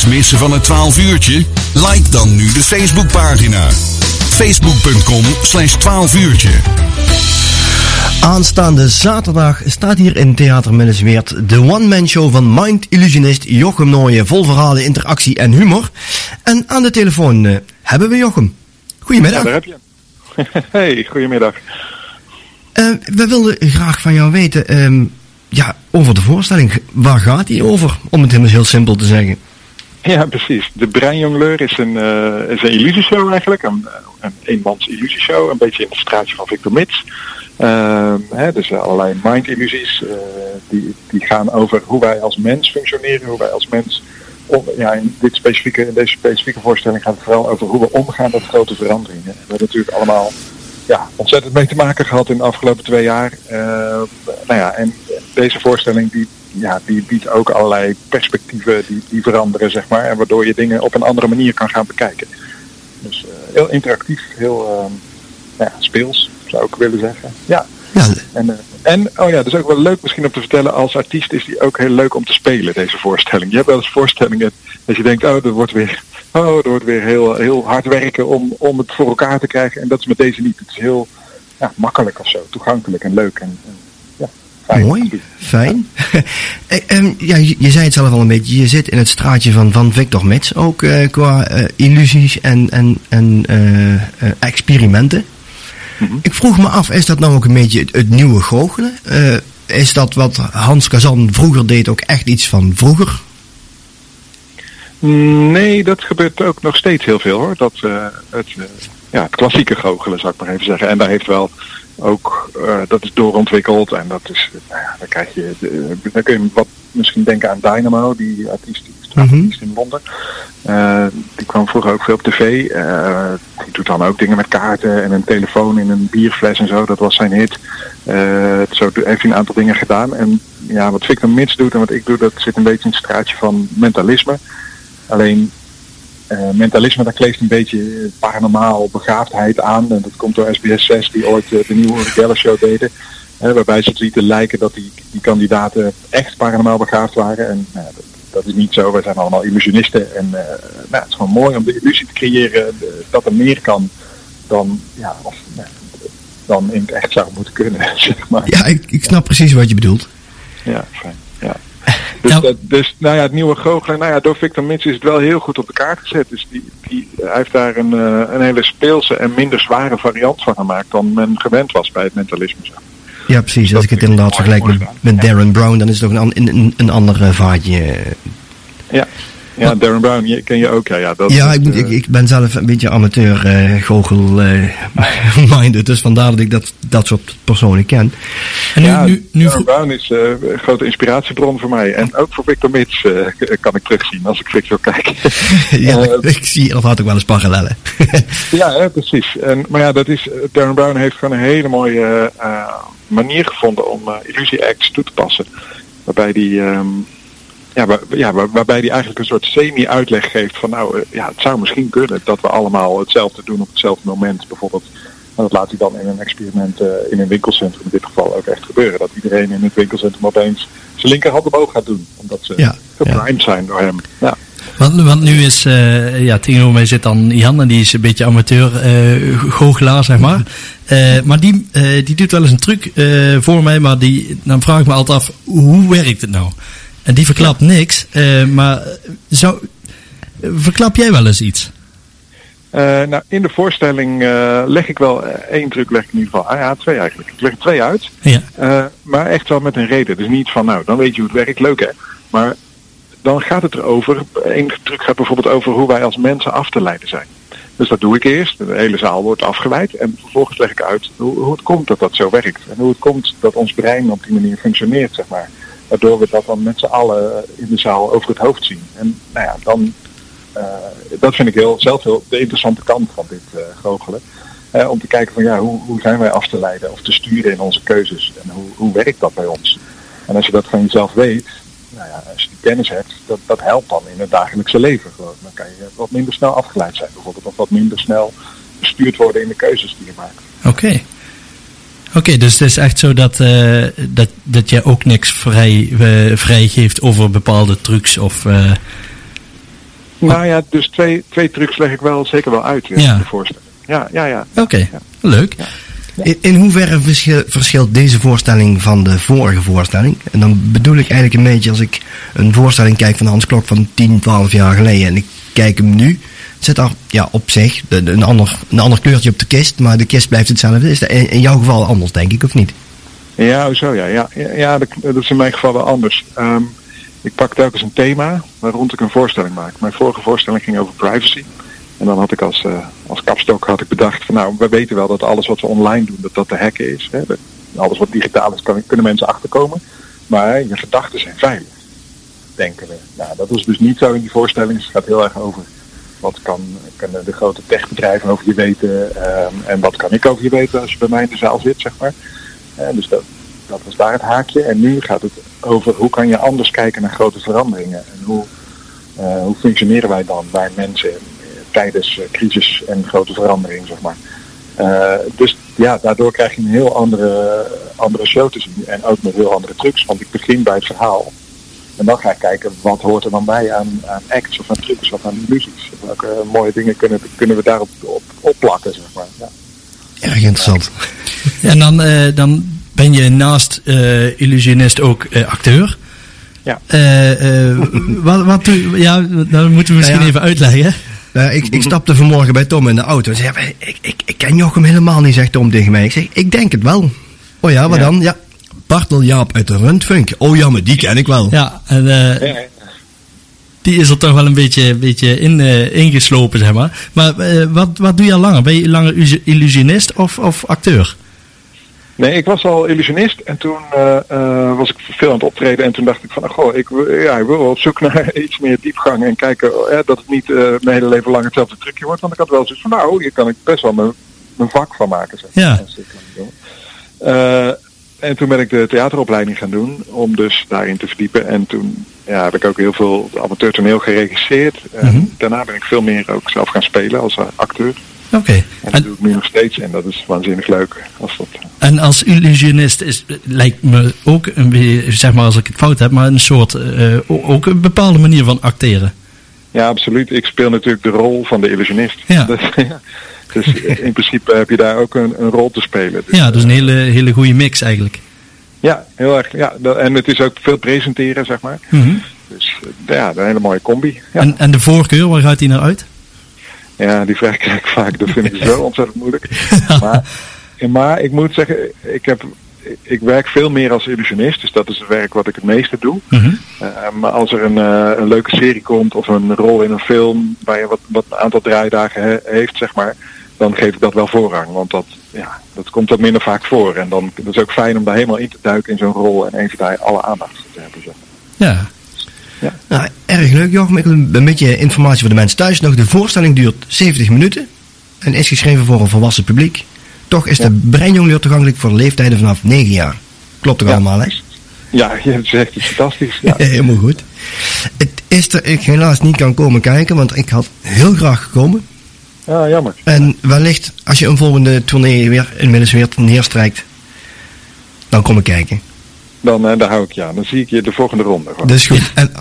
Niets missen van het 12 uurtje? Like dan nu de Facebookpagina. Facebook.com slash 12 uurtje. Aanstaande zaterdag staat hier in Theater Minnesweert de one-man show van Mind Illusionist Jochem Nooyen. Vol verhalen, interactie en humor. En aan de telefoon uh, hebben we Jochem. Goedemiddag. Ja, daar heb je. hey, goedemiddag. Uh, we wilden graag van jou weten, um, ja, over de voorstelling. Waar gaat die over? Om het helemaal heel simpel te zeggen. Ja, precies. De Breinjongleur is een, uh, is een illusieshow eigenlijk. Een, een eenmans illusieshow. Een beetje in het straatje van Victor Mits. Uh, hè, dus allerlei mind-illusies. Uh, die, die gaan over hoe wij als mens functioneren. Hoe wij als mens... Om, ja, in, dit specifieke, in deze specifieke voorstelling gaat het vooral over hoe we omgaan met grote veranderingen. We hebben natuurlijk allemaal ja, ontzettend mee te maken gehad in de afgelopen twee jaar. Uh, nou ja, en deze voorstelling die, ja, die biedt ook allerlei perspectieven die, die veranderen, zeg maar. En waardoor je dingen op een andere manier kan gaan bekijken. Dus uh, heel interactief, heel uh, ja, speels, zou ik willen zeggen. Ja. ja. En, uh, en, oh ja, dus ook wel leuk misschien om te vertellen, als artiest is die ook heel leuk om te spelen, deze voorstelling. Je hebt wel eens voorstellingen dat je denkt, oh, dat wordt weer oh, er wordt weer heel, heel hard werken om, om het voor elkaar te krijgen. En dat is met deze niet. Het is heel ja, makkelijk of zo, toegankelijk en leuk. En, fijn. Mooi, fijn. Ja. um, ja, je, je, zei het zelf al een beetje, je zit in het straatje van, van Victor Mets, ook uh, qua uh, illusies en, en, en uh, experimenten. Mm -hmm. Ik vroeg me af, is dat nou ook een beetje het, het nieuwe goochelen? is dat wat Hans Kazan vroeger deed ook echt iets van vroeger? Nee, dat gebeurt ook nog steeds heel veel hoor. Dat, het, ja, het klassieke goochelen zou ik maar even zeggen. En daar heeft wel ook, uh, dat is doorontwikkeld en dat is, nou ja, dan krijg je, dan kun je wat misschien denken aan Dynamo, die artiest, die mm -hmm. in Londen. die kwam vroeger ook veel op tv. die doet dan ook dingen met kaarten en een telefoon in een bierfles en zo. Dat was zijn hit. zo heeft hij een aantal dingen gedaan. En ja, wat Victor Mits doet en wat ik doe, dat zit een beetje in het straatje van mentalisme. Alleen uh, mentalisme, daar kleeft een beetje paranormaal begaafdheid aan. En dat komt door SBS 6, die ooit uh, de nieuwe Geller Show deden. Uh, waarbij ze het lieten lijken dat die, die kandidaten echt paranormaal begaafd waren. En dat, dat, is niet zo. Wij zijn allemaal illusionisten. En nou, het is gewoon mooi om de illusie te creëren dat er meer kan dan, ja, of, dan in het echt zou moeten kunnen. Zeg maar. Ja, ik, ik snap precies wat je bedoelt. Ja, fijn. Dus, nou, dat, dus nou ja, het nieuwe goochelen, nou ja, door Victor Mits is het wel heel goed op de kaart gezet. Dus die, die, hij heeft daar een, uh, een hele speelse en minder zware variant van gemaakt dan men gewend was bij het mentalisme. Ja, precies. Dus Als ik het inderdaad vergelijk met, met Darren Brown, dan is het toch een, een, een ander uh, vaartje. Ja. Ja, Darren Brown je, ken je ook. Ja, ja, dat ja ik, moet, uh, ik, ik, ben zelf een beetje amateur uh, goochel uh, minded, dus vandaar dat ik dat, dat soort personen ken. En nu, ja, nu, nu Darren Brown is een grote inspiratiebron voor mij. En ook voor Victor Mits kan ik terugzien als ik Victor kijk. ja, ik zie inderdaad ook wel eens parallellen. ja, hè, precies. En, maar ja, dat is, Darren Brown heeft gewoon een hele mooie manier gevonden om illusie acts toe te passen. Waarbij die... Um, ja, waar, ja, waar, waarbij hij eigenlijk een soort semi-uitleg geeft van nou, ja, het zou misschien kunnen dat we allemaal hetzelfde doen op hetzelfde moment. Bijvoorbeeld, en dat laat hij dan in een experiment uh, in een winkelcentrum in dit geval ook echt gebeuren. Dat iedereen in het winkelcentrum opeens zijn linkerhand omhoog gaat doen. Omdat ze ja, geprimed ja. zijn door hem. Ja. Want, want nu is, uh, ja, tegenover mij zit dan Jan en die is een beetje amateur uh, goochelaar, zeg maar. Uh, maar die, die doet wel eens een truc voor mij, maar die, dan vraag ik me altijd af, hoe werkt het nou? En die verklapt niks, uh, maar zou, verklap jij wel eens iets? Uh, nou, in de voorstelling uh, leg ik wel één truc, leg ik in ieder geval. Ah ja, twee eigenlijk. Ik leg er twee uit. Ja. Maar echt wel met een reden. Dus niet van, nou, dan weet je hoe het werkt, leuk hè. Maar dan gaat het erover, één truc gaat bijvoorbeeld over hoe wij als mensen af te leiden zijn. Dus dat doe ik eerst. De hele zaal wordt afgeleid. En vervolgens leg ik uit hoe, hoe het komt dat dat zo werkt. En hoe het komt dat ons brein op die manier functioneert, zeg maar. Waardoor we dat dan met z'n allen in de zaal over het hoofd zien. En nou ja, dan, uh, dat vind ik heel, zelf heel de interessante kant van dit uh, goochelen. Uh, om te kijken van ja, hoe, hoe zijn wij af te leiden of te sturen in onze keuzes. En hoe, hoe werkt dat bij ons? En als je dat van jezelf weet, nou ja, als je die kennis hebt, dat, dat helpt dan in het dagelijkse leven gewoon. Dan kan je wat minder snel afgeleid zijn bijvoorbeeld. Of wat minder snel bestuurd worden in de keuzes die je maakt. Oké. Okay. Oké, okay, dus het is echt zo dat, uh, dat, dat je ook niks vrij, uh, vrijgeeft over bepaalde trucs of... Uh... Nou ja, dus twee, twee trucs leg ik wel zeker wel uit in Ja. de voorstelling. Ja, ja, ja. Oké, leuk. In, in hoeverre verschil- verschilt deze voorstelling van de vorige voorstelling? En dan bedoel ik eigenlijk een beetje als ik een voorstelling kijk van Hans Klok van 10, 12 jaar geleden en ik kijk hem nu, zit er ja, op zich een ander, een ander kleurtje op de kist, maar de kist blijft hetzelfde. Is in, in jouw geval anders, denk ik, of niet? Ja, zo ja. Ja, ja, dat, is in mijn geval wel anders. Ehm, ik pak telkens een thema waar rond ik een voorstelling maak. Mijn vorige voorstelling ging over privacy. En dan had ik als, eh, als kapstok had ik bedacht van nou, we weten wel dat alles wat we online doen, dat dat te hacken is. Hè. Alles wat digitaal is, kan, kunnen mensen achterkomen. Maar je gedachten zijn veilig, denken we. Nou, dat is dus niet zo in die voorstelling. Het gaat heel erg over wat kan, kunnen de grote techbedrijven over je weten. ehm, en wat kan ik over je weten als je bij mij in de zaal zit, zeg maar. Eh, dus dat, dat was daar het haakje. En nu gaat het over hoe kan je anders kijken naar grote veranderingen. En hoe, eh, hoe functioneren wij dan bij mensen eh, tijdens crisis en grote verandering, zeg maar. Dus ja, daardoor krijg je een heel andere, andere show te zien. En ook met heel andere trucs. Want ik begin bij het verhaal. En dan ga ik kijken wat hoort er dan bij aan, aan acts of aan trucs of aan illusies. Welke mooie dingen kunnen, kunnen we daarop op, opplakken, zeg maar. Ja. Erg interessant. En dan, eh, dan ben je naast eh, illusionist ook eh, acteur. Ja. Eh, eh, wat, wat doe Ja, dat moeten we misschien Nou ja. even uitleggen. Eh, ik, ik stapte vanmorgen bij Tom in de auto en zei, "Ja, ik, ik, ik ken Jochem helemaal niet, zegt Tom tegen mij. Ik zeg, ik denk het wel. Oh ja, wat Ja. dan? Ja, Bartel Jaap uit de Rundfunk. Oh ja, maar die ken ik wel. Ja, en eh, die is er toch wel een beetje, beetje in, eh, ingeslopen, zeg maar. Maar eh, wat, wat doe je al langer? Ben je langer illu- illusionist of, of acteur? Nee, ik was al illusionist en toen was ik veel aan het optreden en toen dacht ik van, oh, goh, ik, wil- ja, ik wil wel op zoek naar iets meer diepgang en kijken dat het niet eh, mijn hele leven lang hetzelfde trucje wordt. Want ik had wel zoiets van, nou, hier kan ik best wel mijn, mijn vak van maken. Zeg. Ja. als Eh, en toen ben ik de theateropleiding gaan doen om dus daarin te verdiepen. En toen ja, heb ik ook heel veel amateurtoneel geregisseerd. En Mhm. daarna ben ik veel meer ook zelf gaan spelen als eh, acteur. Oké. En dat doe ik nu nog steeds en dat is waanzinnig leuk. Als dat, en als illusionist is, lijkt me ook een zeg maar als ik het fout heb, maar een soort, eh, ook een bepaalde manier van acteren. Ja, absoluut. Ik speel natuurlijk de rol van de illusionist. Ja. Dat- ja. Dus in principe heb je daar ook een, een rol te spelen. Dus, Ja, dus een hele, hele goede mix eigenlijk. ja, heel erg. Ja, en het is ook veel presenteren, zeg maar. Mhm. Dus eh, ja, een hele mooie combi. Ja, En, en de voorkeur, waar gaat die naar uit? ja die vraag krijg ik vaak. Dat vind ik zo ontzettend moeilijk. Maar, maar ik moet zeggen, ik, heb, ik werk veel meer als illusionist. Dus dat is het werk wat ik het meeste doe. Mhm. Eh, maar als er een, eh, een leuke serie komt of een rol in een film waar je wat, wat een aantal draaidagen he- heeft, zeg maar, dan geef ik dat wel voorrang. Want dat, ja, dat komt ook minder vaak voor. En dan dat is ook fijn om daar helemaal in te duiken in zo'n rol en even daar alle aandacht voor te hebben. Zeg. maar. Ja. Nou, erg leuk, Jochem. Ik wil een beetje informatie voor de mensen thuis nog. De voorstelling duurt 70 minuten en is geschreven voor een volwassen publiek. Toch is de breinjongleer toegankelijk voor leeftijden vanaf 9 jaar. Klopt toch Ja. allemaal, hè? Ja, je zegt het fantastisch. Ja. Helemaal goed. Het is er ik helaas niet kan komen kijken, want ik had heel graag gekomen. ja, jammer. En wellicht, als je een volgende tournee weer inmiddels weer neerstrijkt, dan kom ik kijken. Dan eh, daar hou ik je aan. Dan zie ik je de volgende ronde. gewoon. Dat is goed. En